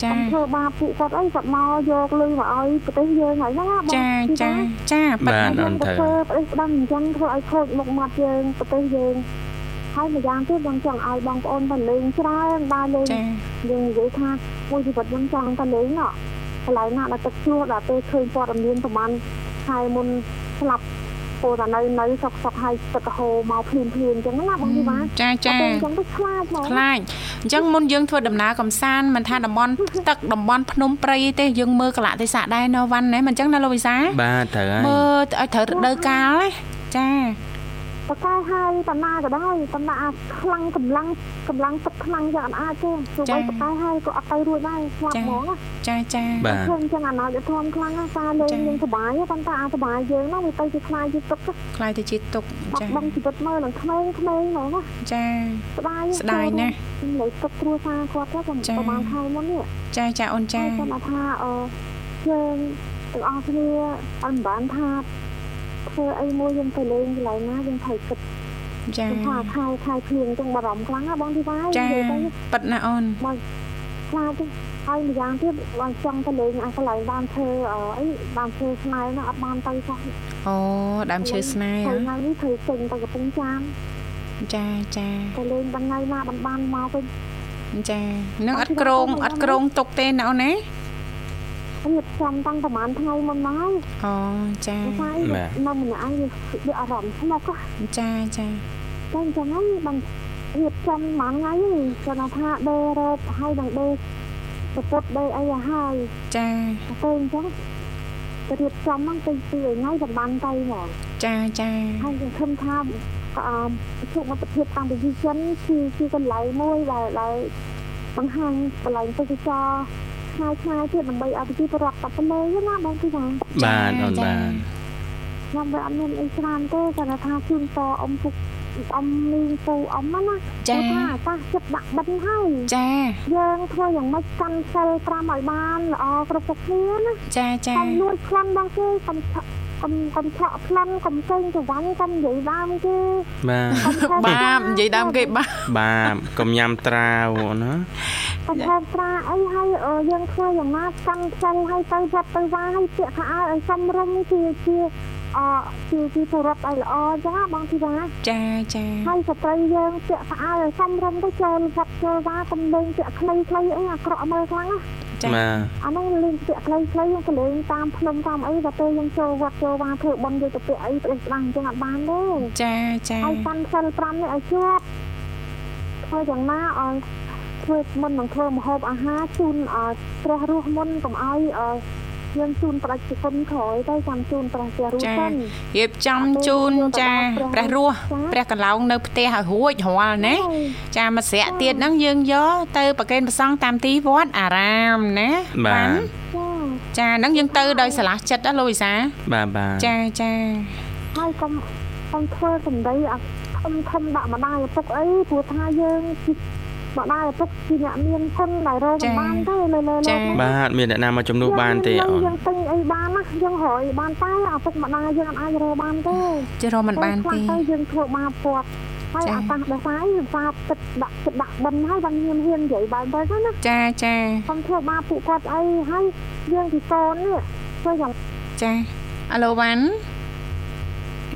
ចាកុំធ្វើបាបពួកគាត់អីគាត់មកយកលុយមកឲ្យប្រទេសយើងហើយហ្នឹងណាបងចាចាចាប៉ិតបាទណាអូនត្រូវធ្វើប្រទេសស្ដាំអញ្ចឹងធ្វើឲ្យខូចមុខមាត់យើងប្រទេសយើង ហើយម្យ៉ាងទៀតបងចង់ឲ្យបងប្អូនទៅលេងច្រើនដើរលេងចាយើងនិយាយថាមួយជីវិតខ្ញុំចង់ទៅលេងណោះកន្លែងណាដែលទឹកជ្រោះដល់ពេលឃើញព័ត៌មានប្រហែលខែមុនស្លាប់ពោលតែនៅនៅសុកសុកហើយទឹកហូរមកភ្លាមភ្លាមអញ្ចឹងណាបងទីបានចាចាអញ្ចឹងទៅខ្លាចហ្មងខ្លាចអញ្ចឹងមុនយើងធ្វើដំណើរកំសាន្តមិនថាតំបន់ទឹកតំបន់ភ្នំព្រៃទេយើងមើលកលៈទេសៈដែរនៅវ៉ាន់ណាមិនអញ្ចឹងណាលោកវិសាបាទត្រូវហើយមើលឲ្យត្រូវរដូវកាលណាចា បកែហើយតំណាក៏ដែរតំណាខ្លាំងកម្លាំងកម្លាំងទឹកខ្លាំងយ៉ាងអត់អាចទេទោះបីបកែហើយក៏អត់ទៅរួចដែរស្លាប់ហ្មងណាចាចាបាទឃើញចឹងអាណោចធំខ្លាំងណាស់សារលេងយើងសុបាយប៉ុន្តែអាសុបាយយើងហ្នឹងវាទៅជាខ្លាយជាទុកខ្លាយទៅជាទុកបាចាត់បង់ជីវិតមើលនឹងក្មេងក្មេងហ្មងណាចាស្ដាយស្ដាយណាស់លេខទុកគ្រួសារគាត់ទៅប្រចា៎ហែលខែមុននេះចាចាអូនចាហើយគាត់ថាអឺយើងទាំងអស់គ្នាអត់មិនបានថា ធ្វើអីមួយយើងទៅលេងកន្លែងណាយើងត្រូវគិតចាថាខែខែភ្លៀងចឹងបារម្ភខ្លាំងណាស់បងទីវ៉ាយចានិយាយទៅប៉ិតណាអូនមកខ្លាចទេហើយម្យ៉ាងទៀតបងចង់ទៅលេងអាកន្លែងបានធ្វើអអីបានធ្វើស្នែណាអត់បានទៅសោះអូដើមឈើស្នេហ៍ហើយហ៎ថ្ងៃនេះត្រូវចេញទៅកំពង់ចាមចាចាទៅលេងបានថ្ងៃណាបានបានមកវិញចានឹងអត់ក្រងអត់ក្រងទុកទេណាអូនណា រៀបចំតាំងប្រហែលថ្ងៃមុនមកហើយអូចាតែនៅម្នាក់ឯងវាអារម្មណ៍ស្មុកហ៎ចាចាតែអញ្ចឹងហើយបានរៀបចំមួយថ្ងៃនេះគាត់ថាដេរ៉ូបហើយនឹងដេប្រពុតដេអីឲ្យហើយចាទៅអញ្ចឹងទៅរៀបចំហ្នឹងទៅពីថ្ងៃទៅបានទៅហ្មងចាចាហើយខ្ញុំឃើញថាអឺជួបមកប្រទេសកម្ពុជាចិនគឺគឺកន្លែងមួយដែលដែលបង្ហាញកន្លែងទេសចរ ឆ្ងាយឆ្ងាយទៀតដើម្បីឲ្យប្រជាពលរដ្ឋទៅទៅលេងណាបងទីណាបាទអូនបាទខ្ញុំវាអត់មានអីច្រើនទេគាត់ថាជូនតអ៊ំពុកអ៊ំមីងពូអ៊ំណាចាថាអាកាសចិត្តដាក់បិណ្ឌហើយចាយើងធ្វើយ៉ាងម៉េចកាន់សិល5ឲ្យបានល្អគ្រប់គ្រប់គ្នាណាចាចាកុំលួចប្លន់បងគេកុំឆក់កុំកុំឆក់ប្លន់កុំចេញទៅវាញ់កុំនិយាយដើមគេបាទកុំខែបាបនិយាយដើមគេបាបបាទកុំញ៉ាំត្រាវណា កុំខែត្រាអីហើយអឺយើងធ្វើយ៉ាងណាកាន់សិលឲ្យទៅវត្តទៅវាឲ្យពាក្យថាឲ្យឲ្យសំរុំជាជាអជាជាពលរដ្ឋឲ្យល្អអញ្ចឹងណាបងទីណាចាចាហើយស្ត្រីយើងពាក់ស្អាតឲ្យសំរុំទៅចូលវត្តចូលវាកុំលេងពាក់ខ្លីខ្លីអីអាក្រក់មើលខ្លាំងណាចាបាទអាហ្នឹងលេងពាក់ខ្លីខ្លីយើងក៏លេងតាមភ្នំតាមអីដល់ពេលយើងចូលវត្តចូលវាធ្វើបុណ្យយើងទៅពាក់អីប្រេះស្ដាំអញ្ចឹងអត់បានទេចាចាហើយកាន់សិល5នេះឲ្យជាប់ធ្វើយ៉ាងណាឲ្យ ធ្វើមុននឹងធ្វើម្ហូបអាហារជូនឲ្យព្រះរស់មុនកុំឲ្យឲ្យយើងជូនប្រតិគុណក្រោយទៅចាំជូនព្រះព្រះរស់ចាសិនរៀបចំជូនចាព្រះរស់ព្រះកន្លងនៅផ្ទះឲ្យរួចរាល់ណាចាមួយស្រាក់ទៀតហ្នឹងយើងយកទៅប្រគេនព្រះសង្ឃតាមទីវត្តអារាមណាបាទចាចាហ្នឹងយើងទៅដោយស្រឡះចិត្តណាលោកវិសាបាទបាទចាចាហើយកុំកុំធ្វើសម្ដីអាធំធំដាក់ម្ដាយឪពុកអីព្រោះថាយើង ជាម្ដាយឪពុកជាអ្នកមានគុណដែលរកមិនបានទេលើលើលោកបាទមានអ្នកណាមកជំនួសបានទេអូនយើងទិញអីបានណាយើងរកអីបានតែឪពុកម្ដាយយើងអាចរកបានទេជារកមិនបានទេទៅយើងធ្វើបាបគាត់ហើយចា៎អាកាសដសាយវាបាបទឹកដាក់ទឹកដាក់បិណ្ឌហើយបានញៀមហ៊ាននិយាយបែបទៅណាចាចាកុំធ្វើបាបពួកគាត់អីហើយយើងពីកូននេះធ្វើយ៉ាងចាអាឡូវ៉ាន់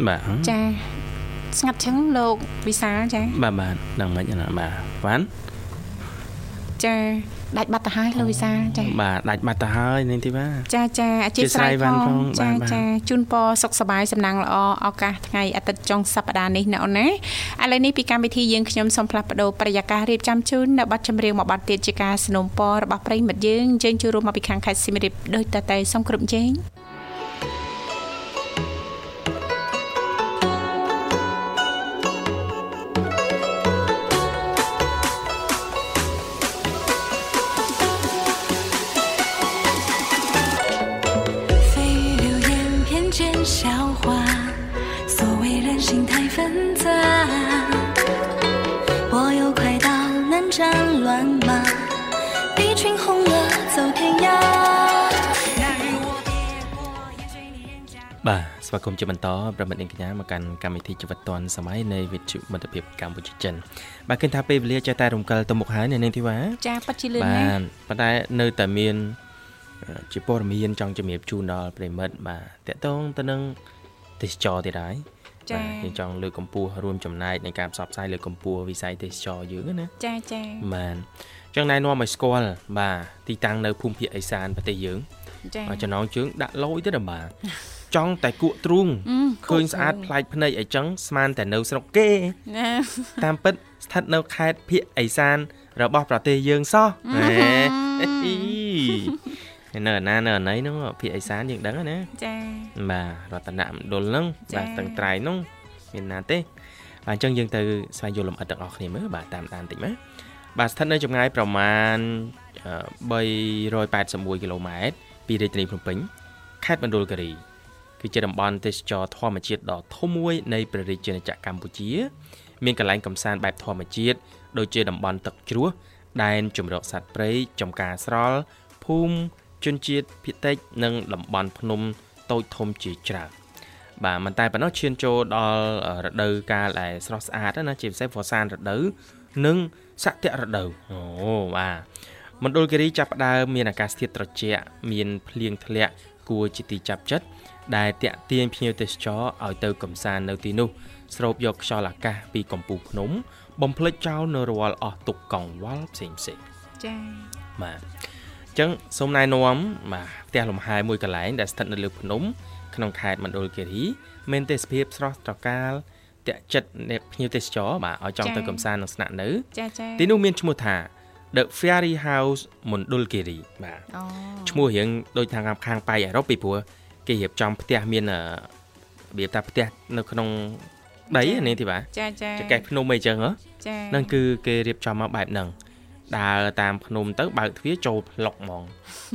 បាទចាស្ងាត់ចឹងលោកវិសាលចាបាទបាទហ្នឹងមិនណាបាទវ៉ាន់ ចាដាច់បាត់ទៅហើយលោកវិសាលចាបាទដាច់បាត់ទៅហើយនាងធីវ៉ាចាចាអធិស្ឋានអធ្យាស្រ័យវ៉ាន់ផងផងចាបាទបាទចាជូនពរសុខសប្បាយសំណាងល្អឱកាសថ្ងៃអាទិត្យចុងសប្តាហ៍នេះណាអូនណាឥឡូវនេះពីកម្មវិធីយើងខ្ញុំសូមផ្លាស់ប្ដូរប្រយាកររៀបចំជូននៅប័ណ្ណចម្រៀងមួយប័ណ្ណទៀតជាការสนុំពររបស់ប្រិយមិត្តយើងអញ្ជើញចូលរួមមកពីខាងខេត្តសៀមរាបដោយតតែសូមគ្រប់ជេង បាទស្វាគមន៍ជាបន្តប្រិមិត្តនាងកញ្ញាមកកាន់កម្មវិធីជីវិតឌွန်សម័យនៃវិទ្យុមិត្តភាពកម្ពុជាចិនបាទឃើញថាពេលវេលាចេះតែរំកិលទៅមុខហើយនៅនាងធីវ៉ា ចាពិតជាលឿន បា ណាស់ ទប៉ុន្តែនៅតែមានអឺជាព័ត៌មានចង់ជំរាបជូនដល់ប្រិមិត្តបាទតកតងទៅនឹងទេសចរទៀតហើយ ចា បាទយើងចង់លើកកម្ពស់រួមចំណែកในការផ្សព្វផ្សាយលើកកម្ពស់វិស័យទេសចរយើងណា ចាចា បាទអញ្ចឹងណែនាំឲ្យស្គាល់បាទទីតាំងនៅភូមិភាគអេសានប្រទេសយើង ចា បាទចំណងជើងដាក់លយទៅដល់បាទ ចង់តែគក់ទ្រូងអឺឃើញស្អាតប្លែកភ្នែកអីចឹងស្មានតែនៅស្រុកគេណាតាមពិតស្ថិតនៅខេត្តភៀកអេសាន របស់ប្រទេសយើងសោះហេអីនៅណានៅណីហ្នឹងភៀកអេសានយើងដឹងហើយណាចាបាទរតនមណ្ឌលហ្នឹងចា៎បាទទាំងត្រៃហ្នឹងមានណាទេបាទអញ្ចឹងយើងទៅស្វែងយល់លម្អិតទាំងអស់គ្នាមើលបាទតាមដានតិចមើលបាទស្ថិតនៅចម្ងាយប្រមាណអឺ381គីឡូម៉ែត្រពីរាជធានីភ្នំពេញខេត្តមណ្ឌលគិរី គឺជាតំបន់ទេសចរធម្មជាតិដ៏ធំមួយនៃព្រះរាជាណាចក្រកម្ពុជា មានកន្លែងកំសាន្តបែបធម្មជាតិដូចជាតំបន់ទឹកជ្រោះដែនជម្រកសត្វព្រៃចំការស្រល់ភូមិជនជាតិភាគតិចនិងតំបន់ភ្នំតូចធំជាច្រើនបាទមិនតែប៉ុណ្ណោះឈានចូលដល់រដូវកាលដែលស្រស់ស្អាតណាជាពិសេសវស្សានរដូវនិងសក្តិរដូវអូបាទមណ្ឌលគិរីចាប់ផ្ដើមមានអាកាសធាតុត្រជាក់មានភ្លៀងធ្លាក់គួរជាទីចាប់ចិត្ត ដែលតាក់ទាញភ្ញៀវទេសចរឲ្យទៅកំសាន្តនៅទីនោះស្រូបយកខ្យល់អាកាសពីកំពូលភ្នំ បំភ្លេចចោលនៅរាល់អស់ទុកកង្វល់ផ្សេងផ្សេងៗចាបាទអញ្ចឹងសូមណែនាំបាទផ្ទះលំហែមួយកន្លែងដែលស្ថិតនៅលើភ្នំក្នុងខេត្តមណ្ឌលគិរីមានទេសភាពស្រស់ត្រកាលតាក់ចិត្តអ្នកភ្ញៀវទេសចរបាទឲ្យចង់ទៅកំសាន្តនិងស្នាក់នៅចាចាទីនោះមានឈ្មោះថា The Fairy House មណ្ឌលគិរីបាទអូឈ្មោះរៀងដូចខាងខាងប៉ៃអឺរ៉ុបពីព្រោះ គេរៀបចំផ្ទះមានអឺរបៀបថាផ្ទះនៅក្នុងដីនេះទីបាទចាចាចកេះភ្នំអីចឹងហ៎ចាហ្នឹងគឺគេរៀបចំមកបែបហ្នឹងដើរតាមភ្នំទៅបើកទ្វារចូលប្លុកហ្មង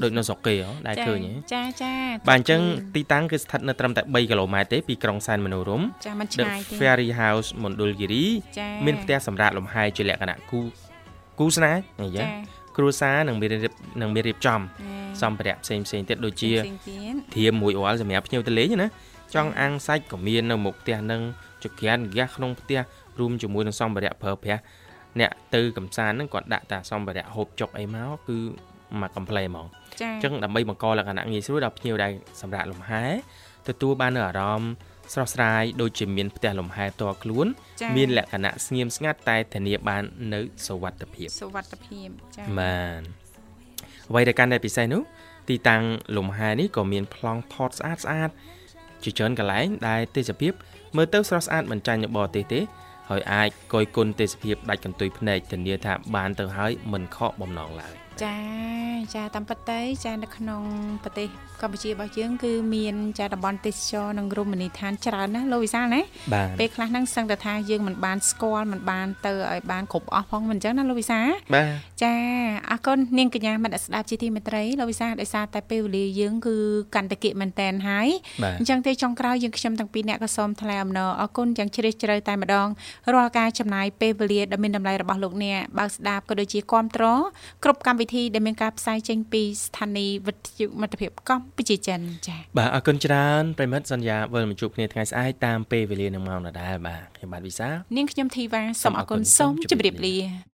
ដូចនៅស្រុកគេហ៎ដែលឃើញហ៎ចាចាបាទអញ្ចឹងទីតាំងគឺស្ថិតនៅត្រឹមតែ3គីឡូម៉ែត្រទេពីក្រុងសែនមនោរម្យចាមិនឆ្ The ងាយទេ Fairy House មណ្ឌលគិរីចាមានផ្ទះសម្រាប់លំហែជាលក្ខណៈគូគូស្នេហ៍អីចឹចាង គ្រួសារនឹងមានរៀបនឹងមានរៀបចំចាសម្ភារៈផ្សេងផ្សេងៗទៀតដូចជាផ្សេងទៀតធៀមមួយរាល់សម្រាប់ភ្ញៀវទៅលេងណាចង់អាំងសាច់ក៏មាននៅមុខផ្ទះនឹងចក្រានហ្គាសក្នុងផ្ទះរួមជាមួយនឹងសម្ភារៈប្រើប្រាស់អ្នកទៅកំសាន្តហ្នឹងគាត់ដាក់តាសម្ភារៈហូបចុកអីមកគឺមកកំ pl ែហ្មងចាអញ្ចឹងដើម្បីបង្កលក្ខណៈងាយស្រួលដល់ភ្ញៀវដែលសម្រាប់លំហែទទួលបាននូវអារម្មណ៍ ស្រស់ស្រាយដូចជាមានផ្ទះលំហែផ្ទាល់ខ្លួនចាមានលក្ខណៈស្ងៀមស្ងាត់តែធានាបាននៅសុវត្ថិភាពសុវត្ថិភាពចាបានអ្វីដែលកាន់តែពិសេសនោះទីតាំងលំហែនេះក៏មានប្លង់ថតស្អាតស្អាតជាច្រើនកន្លែងដែលទេសភាពមើលទៅស្រស់ស្អាតមិនចាញ់នៅបរទេសទេហើយអាចកយគុណទេសភាពដាច់កន្ទុយភ្នែកធានាថាបានទៅហើយមិនខកបំណងឡើយ ចាចាតាមពិតទៅចានៅក្នុងប្រទេសកម្ពុជារបស់យើងគឺមានចាតំបន់ទេសចរនិងរមណីយដ្ឋានច្រើនណាស់លោកវិសាលណាបាទពេលខ្លះហ្នឹងសឹងតែថាយើងមិនបានស្គាល់មិនបានទៅឲ្យបានគ្រប់អស់ផងមិនអញ្ចឹងណាលោកវិសាលបាទចាអរគុណនាងកញ្ញាមិត្តស្ដាប់ជាទីមេត្រីលោកវិសាលដោយសារតែពេលវេលាយើងគឺកាន់តែគៀកមែនតែនហើយបាទអញ្ចឹងទេចុងក្រោយយើងខ្ញុំទាំងពីរអ្នកក៏សូមថ្លែងអំណរអរគុណយ៉ាងជ្រាលជ្រៅតែម្ដងរាល់ការចំណាយពេលវេលាដ៏មានតម្លៃរបស់លោកអ្នកបើកស្ដាប់ក៏ដូចជាគ្រប់ត្រគ្រប់កម្មវិធីដែលមានការផ្សាយចេញពីស្ថានីយ៍វិទ្យុមិត្តភាពកម្ពុជាចិនចាបាទអរគុណច្រើនប្រិមិត្តសន្យាវិលមកជួបគ្នាថ្ងៃស្អែកតាមពេលវេលានឹងម៉ោងដដែលបាទខ្ញុំបាទវិសាលនាងខ្ញុំធីវ៉ាសូមអរគុណសូមជម្រាបលា